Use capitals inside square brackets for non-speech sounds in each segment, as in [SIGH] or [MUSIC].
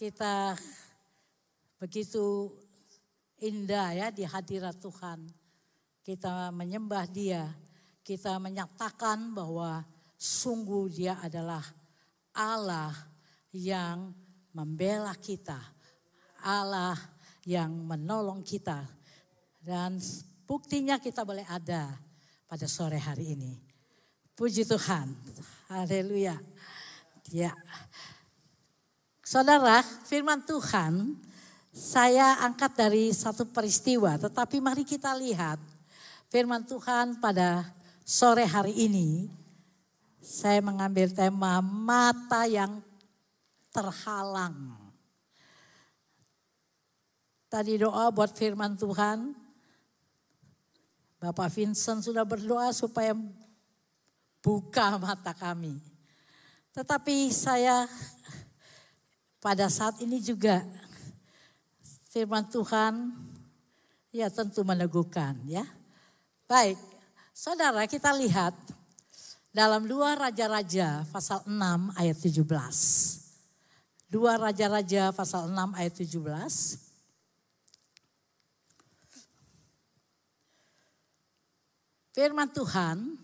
kita begitu indah ya di hadirat Tuhan. Kita menyembah dia, kita menyatakan bahwa sungguh dia adalah Allah yang membela kita. Allah yang menolong kita. Dan buktinya kita boleh ada pada sore hari ini. Puji Tuhan. Haleluya. Ya. Saudara, firman Tuhan saya angkat dari satu peristiwa, tetapi mari kita lihat firman Tuhan pada sore hari ini. Saya mengambil tema mata yang terhalang. Tadi doa buat firman Tuhan. Bapak Vincent sudah berdoa supaya buka mata kami. Tetapi saya pada saat ini juga firman Tuhan ya tentu meneguhkan ya. Baik, saudara kita lihat dalam dua Raja-Raja pasal 6 ayat 17. Dua Raja-Raja pasal 6 ayat 17. Firman Tuhan,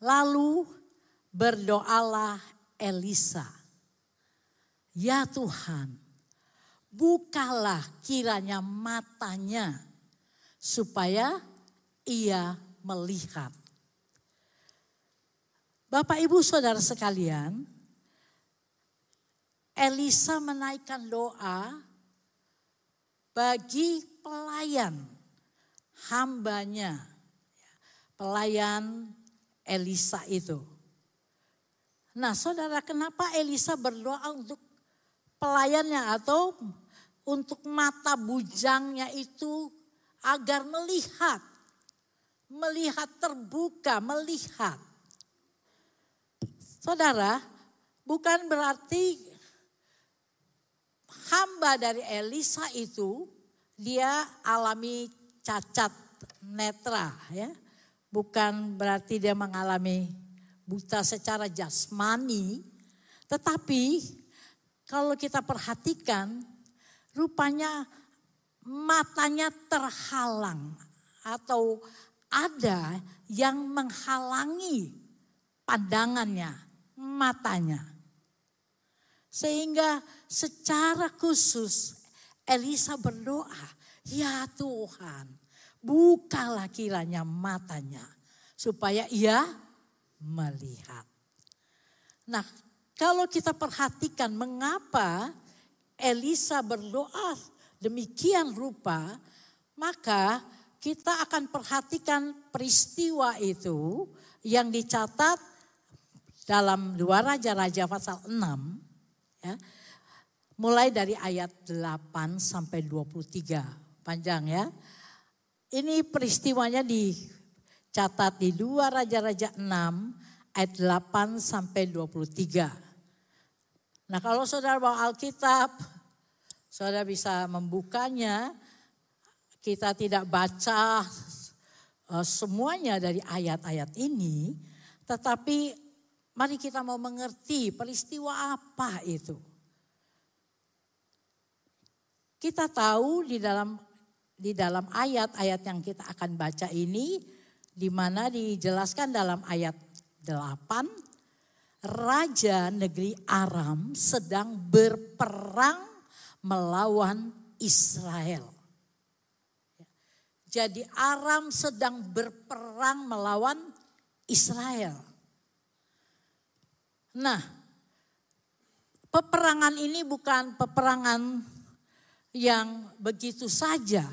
lalu berdoalah Elisa. Ya Tuhan, bukalah kiranya matanya supaya ia melihat. Bapak Ibu Saudara sekalian, Elisa menaikkan doa bagi pelayan hambanya, pelayan Elisa itu. Nah saudara kenapa Elisa berdoa untuk pelayannya atau untuk mata bujangnya itu agar melihat. Melihat terbuka, melihat. Saudara, bukan berarti hamba dari Elisa itu dia alami cacat netra ya. Bukan berarti dia mengalami buta secara jasmani, tetapi kalau kita perhatikan rupanya matanya terhalang atau ada yang menghalangi pandangannya, matanya. Sehingga secara khusus Elisa berdoa, ya Tuhan bukalah kiranya matanya supaya ia melihat. Nah kalau kita perhatikan mengapa Elisa berdoa demikian rupa, maka kita akan perhatikan peristiwa itu yang dicatat dalam dua Raja-Raja pasal 6 ya. Mulai dari ayat 8 sampai 23 panjang ya. Ini peristiwanya dicatat di dua Raja-Raja 6 ayat 8 sampai 23. Nah kalau saudara bawa Alkitab, saudara bisa membukanya. Kita tidak baca uh, semuanya dari ayat-ayat ini, tetapi mari kita mau mengerti peristiwa apa itu. Kita tahu di dalam di dalam ayat-ayat yang kita akan baca ini di mana dijelaskan dalam ayat 8 raja negeri Aram sedang berperang melawan Israel. Jadi Aram sedang berperang melawan Israel. Nah, peperangan ini bukan peperangan yang begitu saja.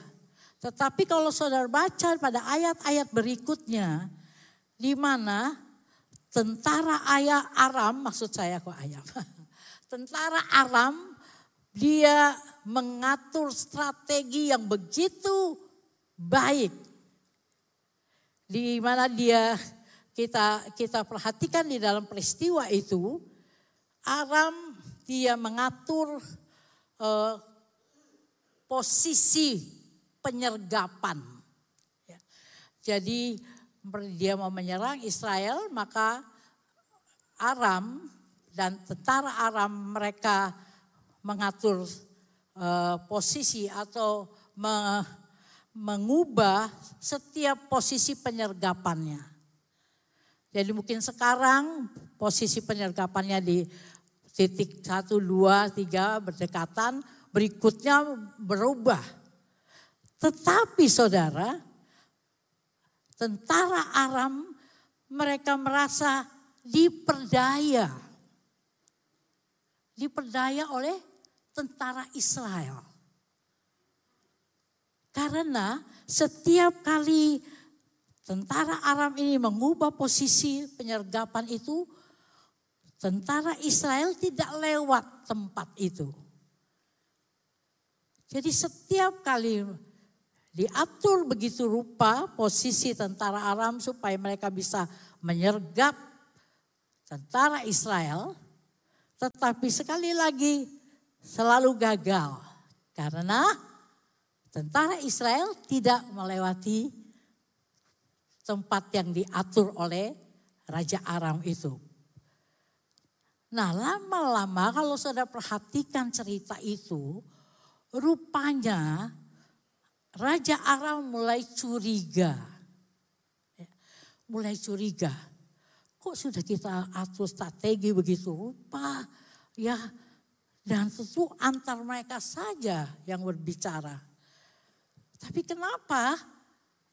Tetapi kalau saudara baca pada ayat-ayat berikutnya, di mana tentara ayah Aram, maksud saya kok ayam. [LAUGHS] Tentara Aram dia mengatur strategi yang begitu baik. Di mana dia kita kita perhatikan di dalam peristiwa itu Aram dia mengatur uh, posisi penyergapan. Ya. Jadi dia mau menyerang Israel, maka Aram dan tentara Aram mereka mengatur uh, posisi atau me, mengubah setiap posisi penyergapannya. Jadi mungkin sekarang posisi penyergapannya di titik satu, dua, tiga berdekatan, berikutnya berubah. Tetapi saudara, tentara Aram mereka merasa diperdaya. Diperdaya oleh tentara Israel. Karena setiap kali Tentara Aram ini mengubah posisi penyergapan itu. Tentara Israel tidak lewat tempat itu. Jadi setiap kali diatur begitu rupa posisi tentara Aram supaya mereka bisa menyergap tentara Israel. Tetapi sekali lagi selalu gagal. Karena tentara Israel tidak melewati tempat yang diatur oleh Raja Aram itu. Nah lama-lama kalau saudara perhatikan cerita itu, rupanya Raja Aram mulai curiga. Ya, mulai curiga. Kok sudah kita atur strategi begitu rupa? Ya, dan tentu antar mereka saja yang berbicara. Tapi kenapa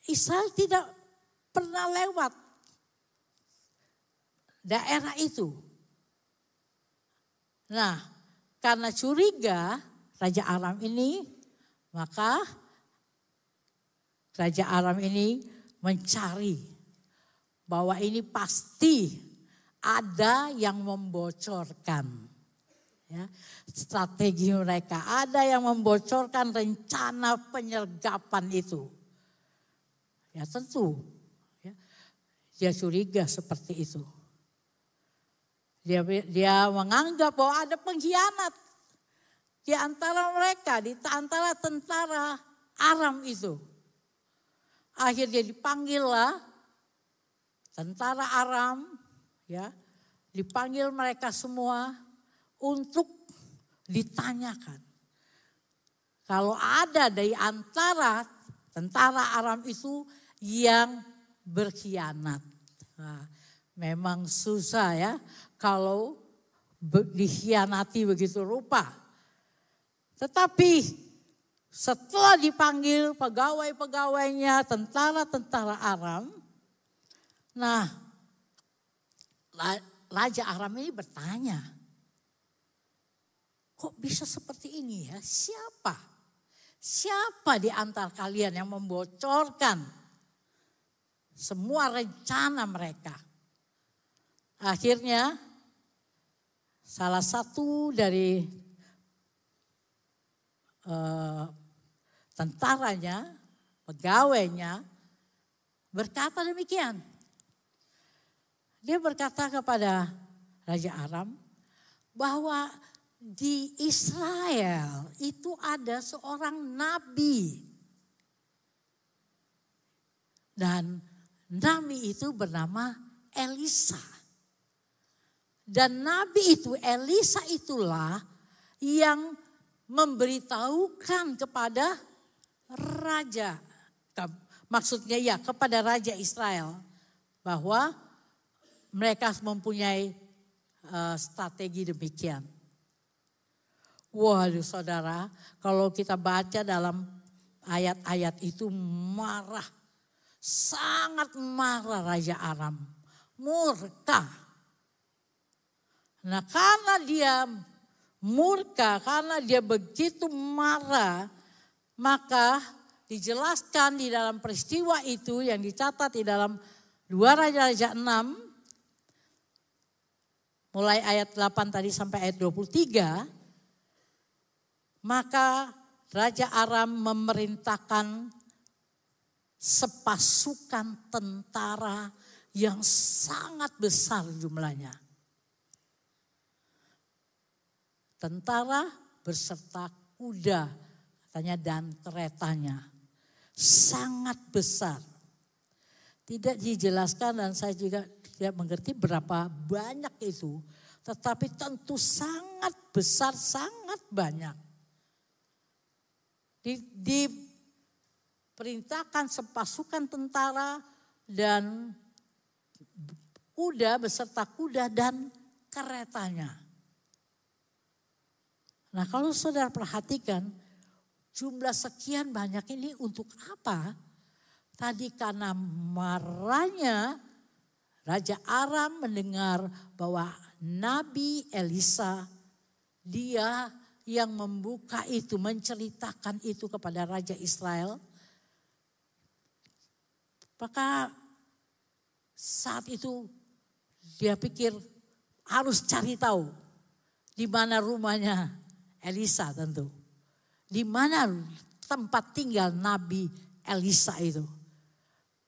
Israel tidak pernah lewat daerah itu. Nah, karena curiga Raja Aram ini, maka Raja Aram ini mencari bahwa ini pasti ada yang membocorkan ya, strategi mereka. Ada yang membocorkan rencana penyergapan itu. Ya tentu dia curiga seperti itu. Dia, dia menganggap bahwa ada pengkhianat di antara mereka, di antara tentara Aram itu. Akhirnya dipanggillah tentara Aram, ya, dipanggil mereka semua untuk ditanyakan. Kalau ada dari antara tentara Aram itu yang berkhianat. Nah, memang susah ya kalau dikhianati begitu rupa. Tetapi setelah dipanggil pegawai-pegawainya, tentara-tentara Aram, nah Raja Aram ini bertanya, kok bisa seperti ini ya? Siapa? Siapa di antara kalian yang membocorkan semua rencana mereka. Akhirnya salah satu dari uh, tentaranya, pegawainya berkata demikian. Dia berkata kepada Raja Aram bahwa di Israel itu ada seorang nabi. Dan Nabi itu bernama Elisa. Dan nabi itu Elisa itulah yang memberitahukan kepada raja maksudnya ya kepada raja Israel bahwa mereka mempunyai uh, strategi demikian. Waduh saudara, kalau kita baca dalam ayat-ayat itu marah Sangat marah Raja Aram. Murka. Nah karena dia murka, karena dia begitu marah, maka dijelaskan di dalam peristiwa itu yang dicatat di dalam dua Raja-Raja 6, mulai ayat 8 tadi sampai ayat 23, maka Raja Aram memerintahkan sepasukan tentara yang sangat besar jumlahnya. Tentara berserta kuda katanya dan keretanya sangat besar. Tidak dijelaskan dan saya juga tidak mengerti berapa banyak itu. tetapi tentu sangat besar, sangat banyak. Di, diperintahkan sepasukan tentara dan kuda beserta kuda dan keretanya. Nah kalau saudara perhatikan jumlah sekian banyak ini untuk apa? Tadi karena marahnya Raja Aram mendengar bahwa Nabi Elisa dia yang membuka itu, menceritakan itu kepada Raja Israel. Maka saat itu dia pikir harus cari tahu di mana rumahnya Elisa tentu. Di mana tempat tinggal Nabi Elisa itu.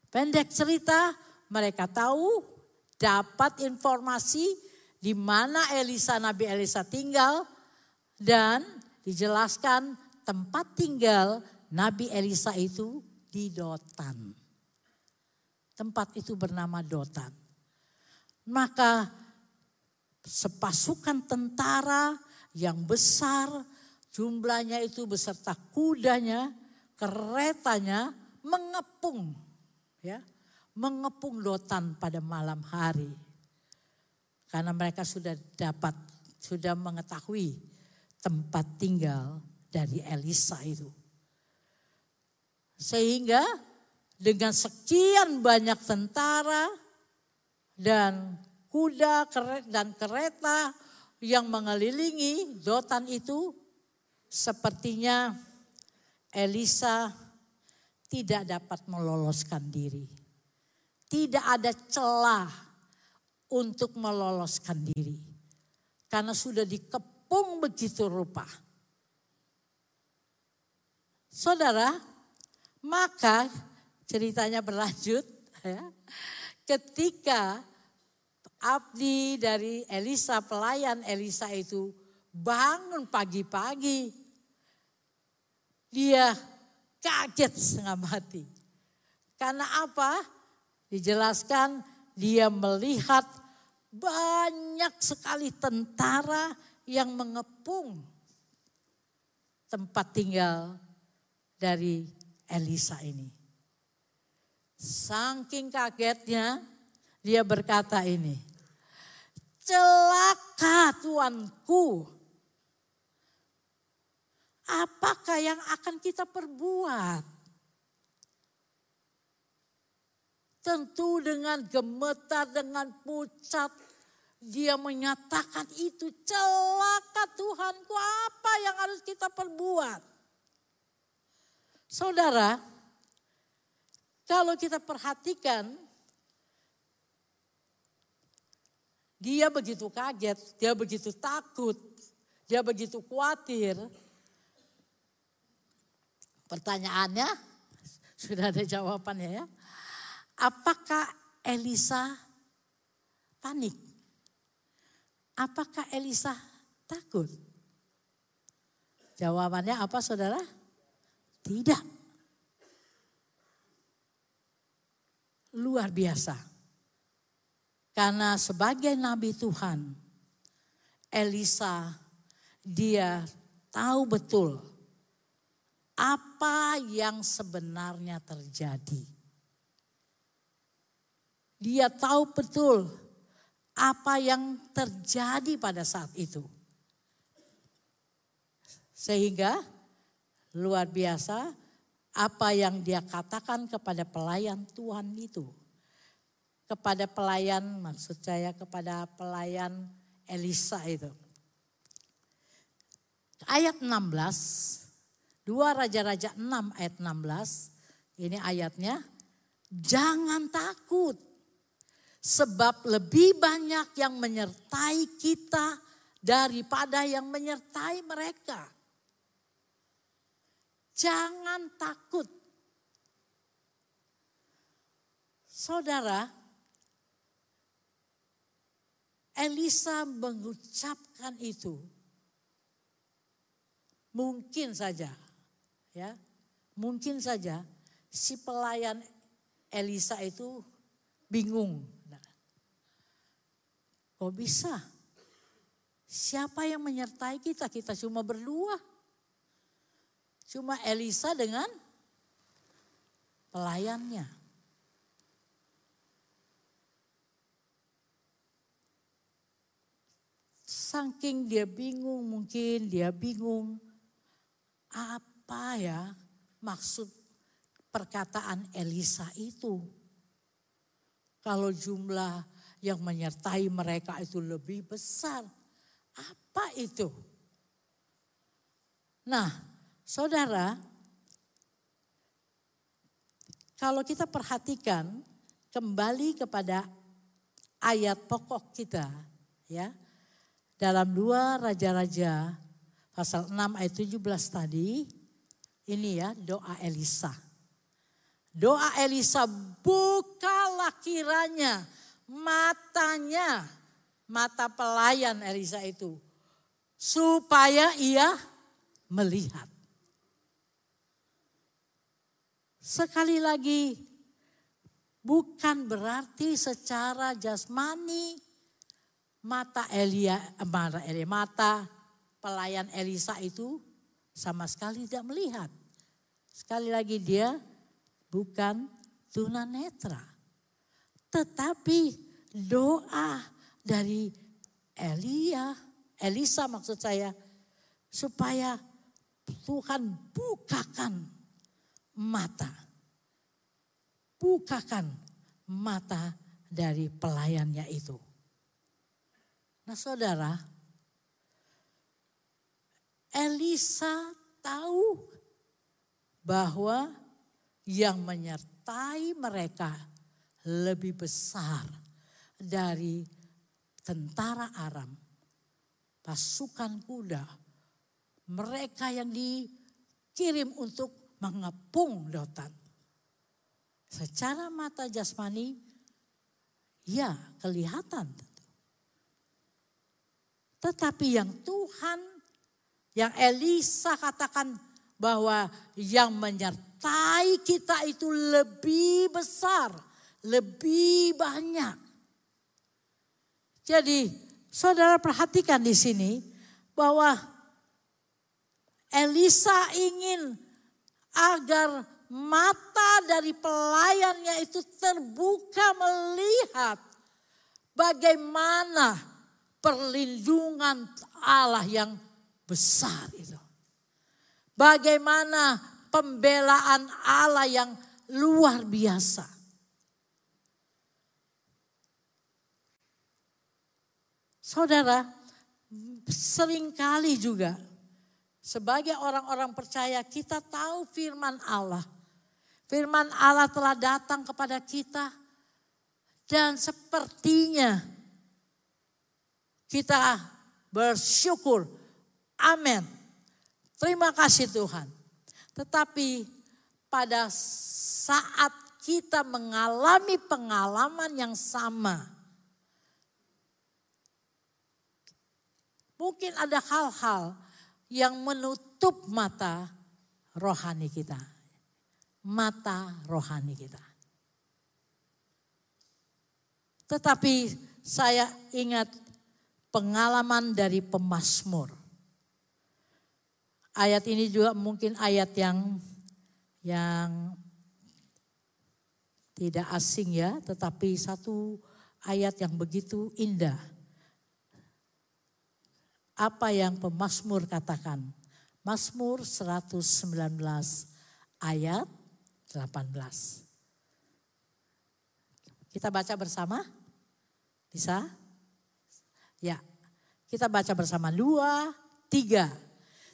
Pendek cerita, mereka tahu, dapat informasi di mana Elisa, Nabi Elisa tinggal dan dijelaskan tempat tinggal Nabi Elisa itu di Dotan. Tempat itu bernama Dotan. Maka sepasukan tentara yang besar jumlahnya itu beserta kudanya, keretanya mengepung ya mengepung Dotan pada malam hari. Karena mereka sudah dapat, sudah mengetahui tempat tinggal dari Elisa itu. Sehingga dengan sekian banyak tentara dan kuda dan kereta yang mengelilingi Dotan itu sepertinya Elisa tidak dapat meloloskan diri. Tidak ada celah untuk meloloskan diri. Karena sudah dikepung begitu rupa. Saudara, maka ceritanya berlanjut. Ya, ketika abdi dari Elisa, pelayan Elisa itu bangun pagi-pagi. Dia kaget setengah mati. Karena apa? Dijelaskan dia melihat banyak sekali tentara yang mengepung tempat tinggal dari Elisa ini. Saking kagetnya dia berkata ini, celaka tuanku. Apakah yang akan kita perbuat? Tentu dengan gemetar, dengan pucat. Dia menyatakan itu celaka Tuhanku apa yang harus kita perbuat. Saudara, kalau kita perhatikan dia begitu kaget, dia begitu takut, dia begitu khawatir. Pertanyaannya [LAUGHS] sudah ada jawabannya ya. Apakah Elisa panik? Apakah Elisa takut? Jawabannya apa saudara? Tidak. Luar biasa. Karena sebagai nabi Tuhan, Elisa dia tahu betul apa yang sebenarnya terjadi. Dia tahu betul apa yang terjadi pada saat itu. Sehingga luar biasa apa yang dia katakan kepada pelayan Tuhan itu. Kepada pelayan maksud saya kepada pelayan Elisa itu. Ayat 16, dua Raja-Raja 6 ayat 16, ini ayatnya, jangan takut Sebab lebih banyak yang menyertai kita daripada yang menyertai mereka. Jangan takut. Saudara, Elisa mengucapkan itu. Mungkin saja, ya, mungkin saja si pelayan Elisa itu bingung Kok bisa? Siapa yang menyertai kita? Kita cuma berdua. Cuma Elisa dengan pelayannya. Saking dia bingung, mungkin dia bingung apa ya maksud perkataan Elisa itu. Kalau jumlah yang menyertai mereka itu lebih besar. Apa itu? Nah, saudara, kalau kita perhatikan kembali kepada ayat pokok kita, ya, dalam dua raja-raja pasal 6 ayat 17 tadi, ini ya doa Elisa. Doa Elisa bukalah kiranya matanya mata pelayan Elisa itu. Supaya ia melihat. Sekali lagi, bukan berarti secara jasmani mata Elia, mata, Elia, mata pelayan Elisa itu sama sekali tidak melihat. Sekali lagi dia bukan tunanetra. Tetapi doa dari Elia, Elisa maksud saya, supaya Tuhan bukakan mata. Bukakan mata dari pelayannya itu. Nah saudara, Elisa tahu bahwa yang menyertai mereka lebih besar dari tentara Aram, pasukan kuda, mereka yang dikirim untuk mengepung Dotan. Secara mata jasmani, ya kelihatan. Tetapi yang Tuhan, yang Elisa katakan bahwa yang menyertai kita itu lebih besar, lebih banyak. Jadi saudara perhatikan di sini bahwa Elisa ingin agar mata dari pelayannya itu terbuka melihat bagaimana perlindungan Allah yang besar itu. Bagaimana pembelaan Allah yang luar biasa. Saudara, sering kali juga sebagai orang-orang percaya kita tahu firman Allah. Firman Allah telah datang kepada kita dan sepertinya kita bersyukur. Amin. Terima kasih Tuhan. Tetapi pada saat kita mengalami pengalaman yang sama, Mungkin ada hal-hal yang menutup mata rohani kita. Mata rohani kita. Tetapi saya ingat pengalaman dari pemasmur. Ayat ini juga mungkin ayat yang yang tidak asing ya, tetapi satu ayat yang begitu indah apa yang pemazmur katakan. Mazmur 119 ayat 18. Kita baca bersama? Bisa? Ya. Kita baca bersama. Dua, tiga.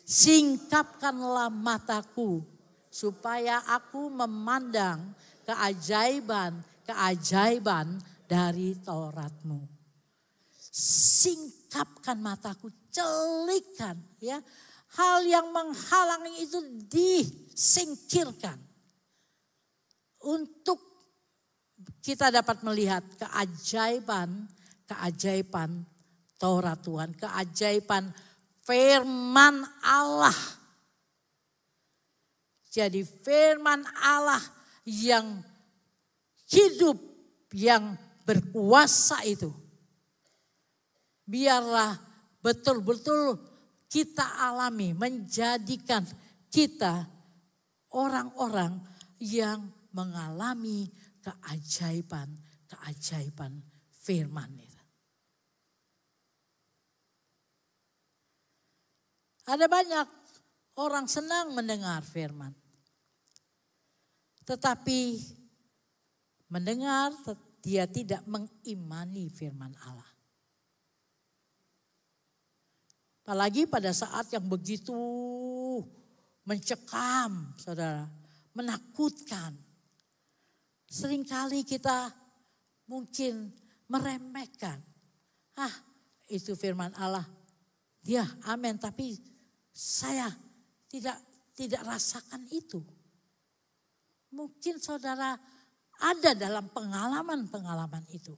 Singkapkanlah mataku supaya aku memandang keajaiban-keajaiban dari Tauratmu. Singkapkan mataku, celikkan ya. Hal yang menghalangi itu disingkirkan. Untuk kita dapat melihat keajaiban, keajaiban Taurat Tuhan, keajaiban firman Allah. Jadi firman Allah yang hidup, yang berkuasa itu. Biarlah betul-betul kita alami menjadikan kita orang-orang yang mengalami keajaiban-keajaiban firman itu. Ada banyak orang senang mendengar firman. Tetapi mendengar dia tidak mengimani firman Allah. Apalagi pada saat yang begitu mencekam, saudara, menakutkan. Seringkali kita mungkin meremehkan. Ah, itu firman Allah. Ya, amin. Tapi saya tidak tidak rasakan itu. Mungkin saudara ada dalam pengalaman-pengalaman itu.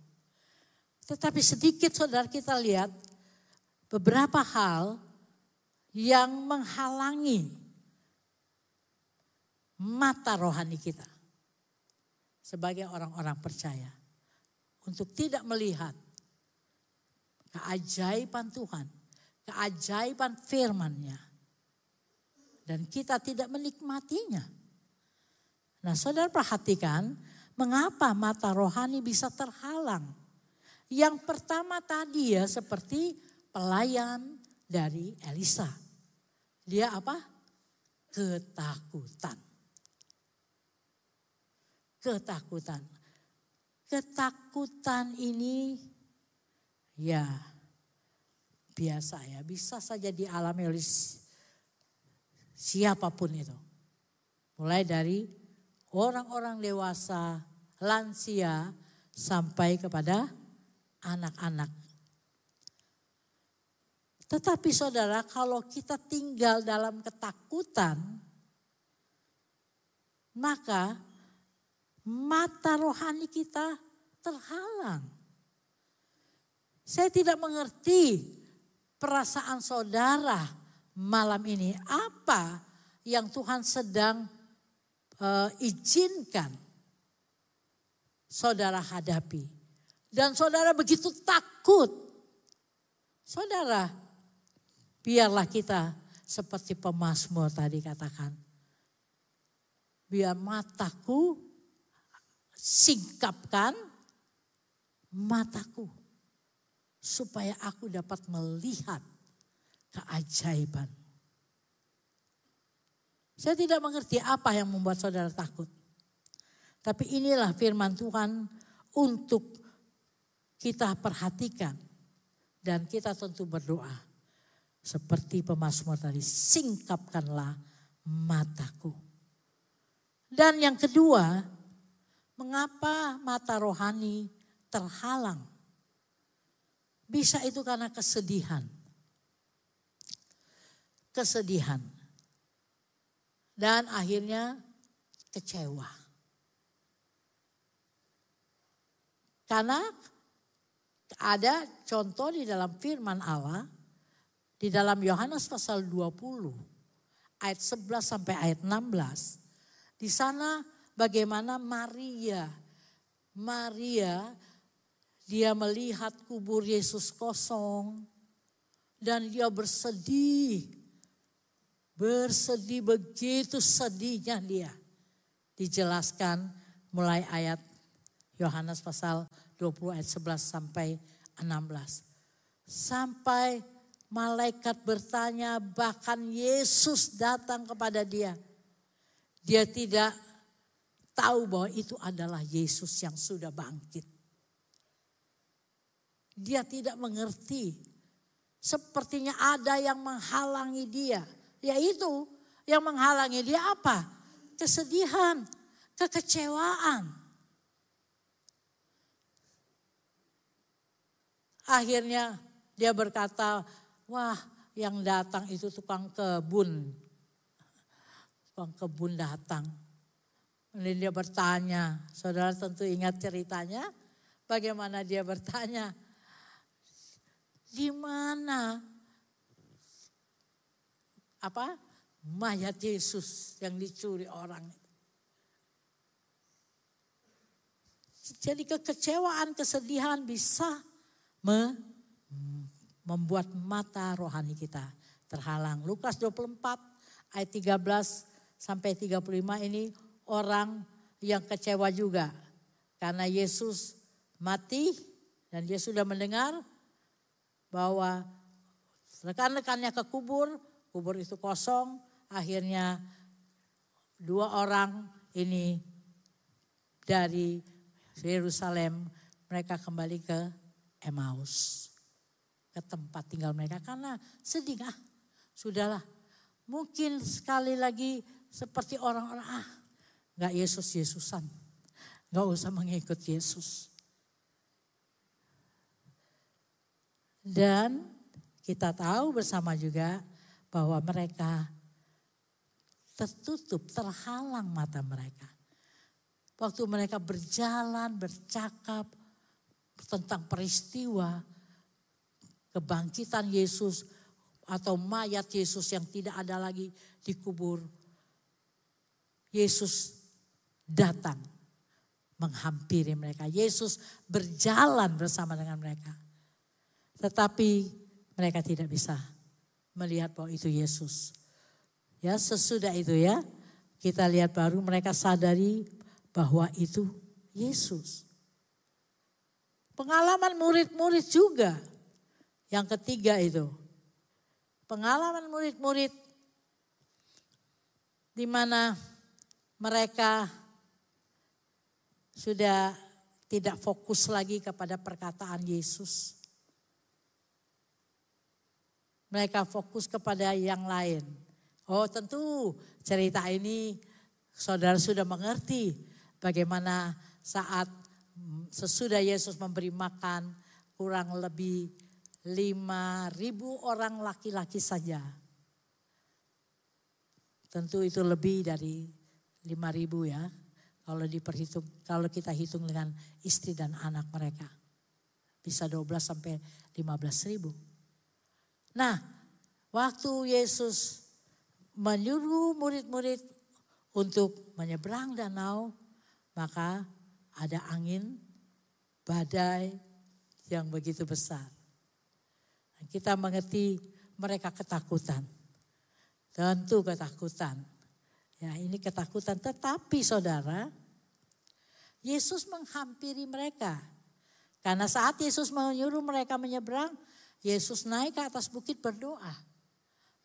Tetapi sedikit saudara kita lihat beberapa hal yang menghalangi mata rohani kita sebagai orang-orang percaya untuk tidak melihat keajaiban Tuhan, keajaiban firman-Nya dan kita tidak menikmatinya. Nah, Saudara perhatikan mengapa mata rohani bisa terhalang. Yang pertama tadi ya seperti pelayan dari Elisa. Dia apa? Ketakutan ketakutan. Ketakutan ini ya biasa ya, bisa saja dialami oleh siapa pun itu. Mulai dari orang-orang dewasa, lansia, sampai kepada anak-anak. Tetapi saudara kalau kita tinggal dalam ketakutan, maka mata rohani kita terhalang. Saya tidak mengerti perasaan saudara malam ini. Apa yang Tuhan sedang uh, izinkan saudara hadapi. Dan saudara begitu takut. Saudara, biarlah kita seperti pemasmur tadi katakan. Biar mataku singkapkan mataku supaya aku dapat melihat keajaiban. Saya tidak mengerti apa yang membuat saudara takut. Tapi inilah firman Tuhan untuk kita perhatikan dan kita tentu berdoa. Seperti pemasmur tadi, singkapkanlah mataku. Dan yang kedua, Mengapa mata rohani terhalang? Bisa itu karena kesedihan. Kesedihan. Dan akhirnya kecewa. Karena ada contoh di dalam firman Allah di dalam Yohanes pasal 20 ayat 11 sampai ayat 16. Di sana bagaimana Maria, Maria dia melihat kubur Yesus kosong dan dia bersedih. Bersedih begitu sedihnya dia. Dijelaskan mulai ayat Yohanes pasal 20 ayat 11 sampai 16. Sampai malaikat bertanya bahkan Yesus datang kepada dia. Dia tidak tahu bahwa itu adalah Yesus yang sudah bangkit. Dia tidak mengerti. Sepertinya ada yang menghalangi dia. Yaitu yang menghalangi dia apa? Kesedihan, kekecewaan. Akhirnya dia berkata, wah yang datang itu tukang kebun. Tukang kebun datang Kemudian dia bertanya, saudara tentu ingat ceritanya, bagaimana dia bertanya, di mana apa? Mayat Yesus yang dicuri orang Jadi kekecewaan, kesedihan bisa me, membuat mata rohani kita terhalang. Lukas 24 ayat 13 sampai 35 ini orang yang kecewa juga. Karena Yesus mati dan dia sudah mendengar bahwa rekan-rekannya ke kubur, kubur itu kosong, akhirnya dua orang ini dari Yerusalem mereka kembali ke Emmaus ke tempat tinggal mereka. Karena sedih ah sudahlah. Mungkin sekali lagi seperti orang-orang ah nggak Yesus Yesusan nggak usah mengikut Yesus. Dan kita tahu bersama juga bahwa mereka tertutup terhalang mata mereka waktu mereka berjalan bercakap tentang peristiwa kebangkitan Yesus atau mayat Yesus yang tidak ada lagi dikubur. Yesus datang menghampiri mereka. Yesus berjalan bersama dengan mereka. Tetapi mereka tidak bisa melihat bahwa itu Yesus. Ya, sesudah itu ya, kita lihat baru mereka sadari bahwa itu Yesus. Pengalaman murid-murid juga yang ketiga itu, pengalaman murid-murid di mana mereka sudah tidak fokus lagi kepada perkataan Yesus. Mereka fokus kepada yang lain. Oh tentu cerita ini saudara sudah mengerti bagaimana saat sesudah Yesus memberi makan kurang lebih lima ribu orang laki-laki saja. Tentu itu lebih dari lima ribu ya. Kalau diperhitung, kalau kita hitung dengan istri dan anak mereka. Bisa 12 sampai 15 ribu. Nah, waktu Yesus menyuruh murid-murid untuk menyeberang danau, maka ada angin, badai yang begitu besar. Kita mengerti mereka ketakutan. Tentu ketakutan. Ya ini ketakutan. Tetapi saudara, Yesus menghampiri mereka. Karena saat Yesus menyuruh mereka menyeberang, Yesus naik ke atas bukit berdoa.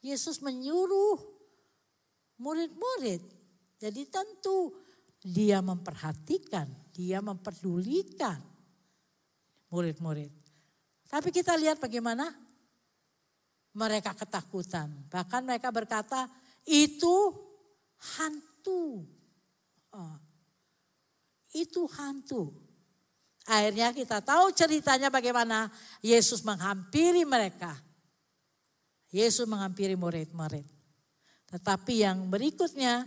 Yesus menyuruh murid-murid. Jadi tentu dia memperhatikan, dia memperdulikan murid-murid. Tapi kita lihat bagaimana mereka ketakutan. Bahkan mereka berkata, itu hantu. Oh, itu hantu. Akhirnya kita tahu ceritanya bagaimana Yesus menghampiri mereka. Yesus menghampiri murid-murid. Tetapi yang berikutnya,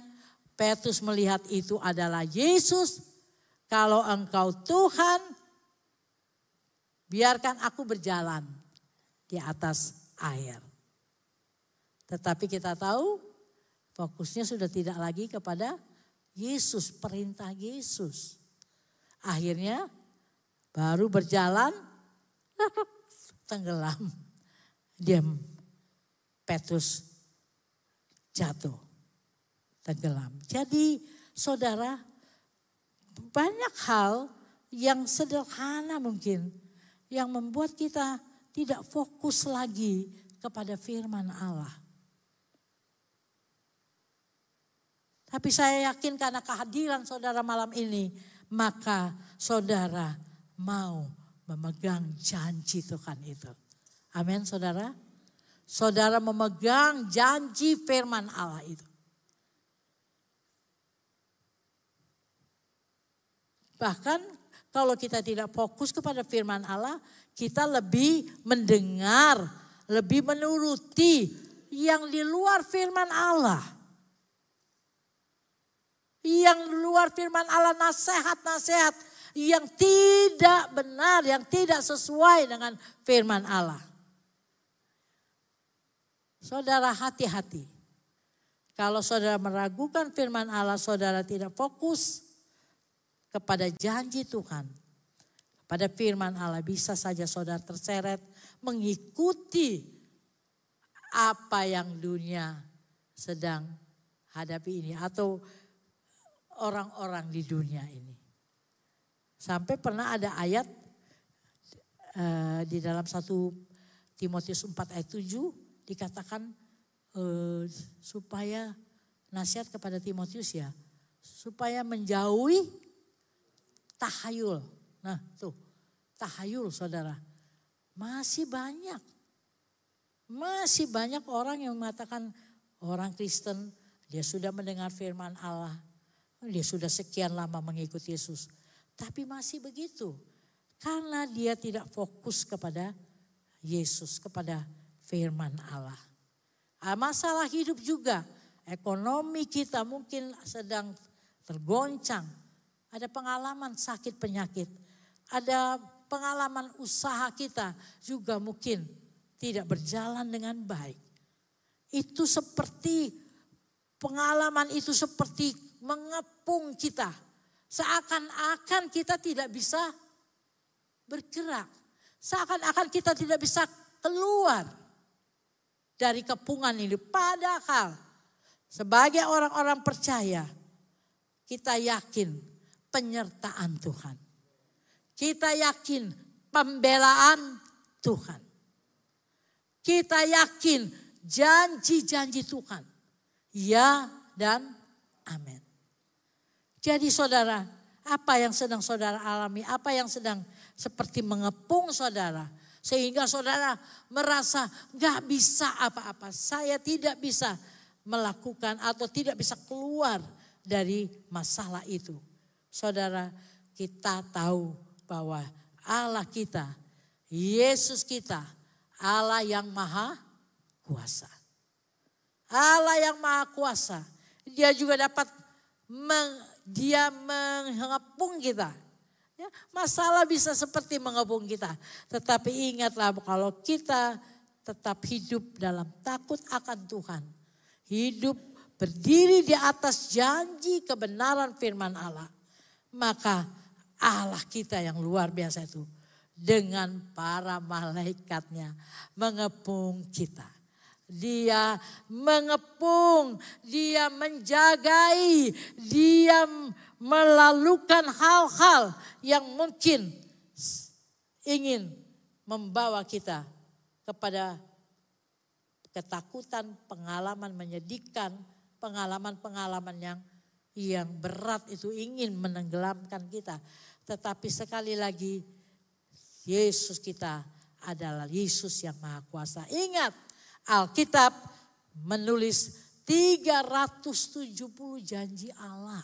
Petrus melihat itu adalah Yesus. Kalau engkau Tuhan, biarkan aku berjalan di atas air. Tetapi kita tahu fokusnya sudah tidak lagi kepada Yesus, perintah Yesus. Akhirnya baru berjalan tenggelam. Diam. Petrus jatuh. Tenggelam. Jadi saudara banyak hal yang sederhana mungkin yang membuat kita tidak fokus lagi kepada firman Allah. Tapi saya yakin karena kehadiran saudara malam ini, maka saudara mau memegang janji Tuhan itu. Amin saudara. Saudara memegang janji firman Allah itu. Bahkan kalau kita tidak fokus kepada firman Allah, kita lebih mendengar, lebih menuruti yang di luar firman Allah. Yang di luar firman Allah nasihat-nasihat yang tidak benar, yang tidak sesuai dengan firman Allah. Saudara hati-hati. Kalau saudara meragukan firman Allah, saudara tidak fokus, kepada janji Tuhan, pada firman Allah bisa saja saudara terseret mengikuti apa yang dunia sedang hadapi ini atau orang-orang di dunia ini. Sampai pernah ada ayat uh, di dalam satu Timotius 4 ayat 7 dikatakan uh, supaya nasihat kepada Timotius ya supaya menjauhi tahayul. Nah tuh tahayul saudara. Masih banyak. Masih banyak orang yang mengatakan orang Kristen dia sudah mendengar firman Allah. Dia sudah sekian lama mengikuti Yesus. Tapi masih begitu. Karena dia tidak fokus kepada Yesus, kepada firman Allah. Ah, masalah hidup juga. Ekonomi kita mungkin sedang tergoncang. Ada pengalaman sakit penyakit. Ada pengalaman usaha kita juga mungkin tidak berjalan dengan baik. Itu seperti pengalaman itu seperti mengepung kita. Seakan-akan kita tidak bisa bergerak. Seakan-akan kita tidak bisa keluar dari kepungan ini. Padahal sebagai orang-orang percaya kita yakin penyertaan Tuhan. Kita yakin pembelaan Tuhan. Kita yakin janji-janji Tuhan. Ya dan amin. Jadi saudara, apa yang sedang saudara alami, apa yang sedang seperti mengepung saudara. Sehingga saudara merasa gak bisa apa-apa. Saya tidak bisa melakukan atau tidak bisa keluar dari masalah itu. Saudara, kita tahu bahwa Allah kita, Yesus kita, Allah yang maha kuasa. Allah yang maha kuasa. Dia juga dapat meng, dia mengepung kita. Ya, masalah bisa seperti mengepung kita. Tetapi ingatlah kalau kita tetap hidup dalam takut akan Tuhan. Hidup berdiri di atas janji kebenaran firman Allah. Maka Allah kita yang luar biasa itu dengan para malaikatnya mengepung kita. Dia mengepung, dia menjagai, dia melalukan hal-hal yang mungkin ingin membawa kita kepada ketakutan, pengalaman menyedihkan, pengalaman-pengalaman yang yang berat itu ingin menenggelamkan kita. Tetapi sekali lagi Yesus kita adalah Yesus yang Maha Kuasa. Ingat Alkitab menulis 370 janji Allah.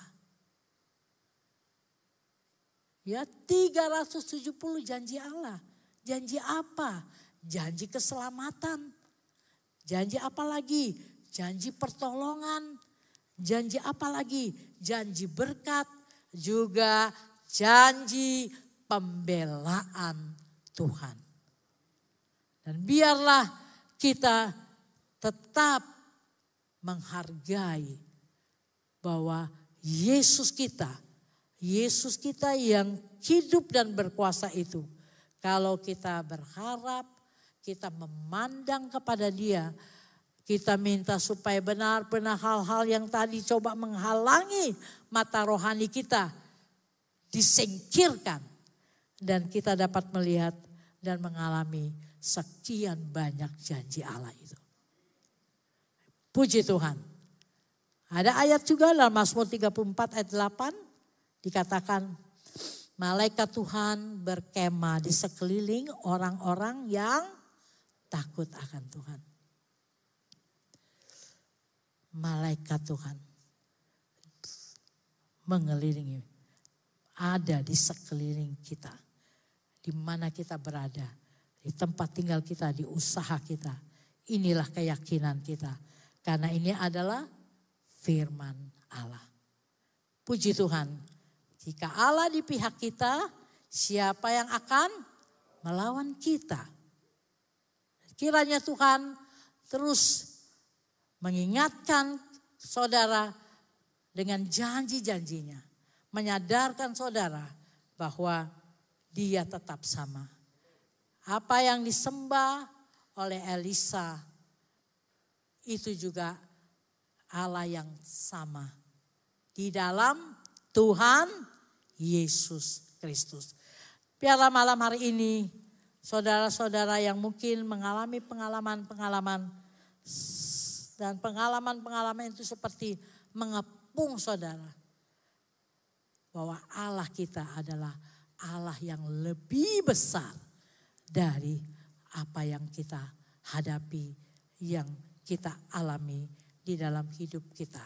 Ya 370 janji Allah. Janji apa? Janji keselamatan. Janji apa lagi? Janji pertolongan Janji apa lagi? Janji berkat, juga janji pembelaan Tuhan. Dan biarlah kita tetap menghargai bahwa Yesus kita, Yesus kita yang hidup dan berkuasa itu. Kalau kita berharap, kita memandang kepada dia, kita minta supaya benar-benar hal-hal yang tadi coba menghalangi mata rohani kita disingkirkan. Dan kita dapat melihat dan mengalami sekian banyak janji Allah itu. Puji Tuhan. Ada ayat juga dalam Mazmur 34 ayat 8 dikatakan malaikat Tuhan berkemah di sekeliling orang-orang yang takut akan Tuhan malaikat Tuhan mengelilingi, ada di sekeliling kita, di mana kita berada, di tempat tinggal kita, di usaha kita. Inilah keyakinan kita, karena ini adalah firman Allah. Puji Tuhan, jika Allah di pihak kita, siapa yang akan melawan kita? Kiranya Tuhan terus mengingatkan saudara dengan janji-janjinya. Menyadarkan saudara bahwa dia tetap sama. Apa yang disembah oleh Elisa itu juga Allah yang sama. Di dalam Tuhan Yesus Kristus. Biarlah malam hari ini saudara-saudara yang mungkin mengalami pengalaman-pengalaman dan pengalaman-pengalaman itu seperti mengepung saudara. Bahwa Allah kita adalah Allah yang lebih besar dari apa yang kita hadapi, yang kita alami di dalam hidup kita.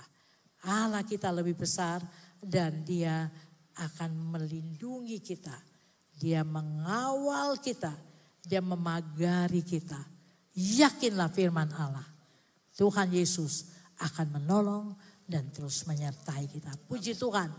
Allah kita lebih besar dan dia akan melindungi kita. Dia mengawal kita. Dia memagari kita. Yakinlah firman Allah. Tuhan Yesus akan menolong dan terus menyertai kita. Puji Tuhan.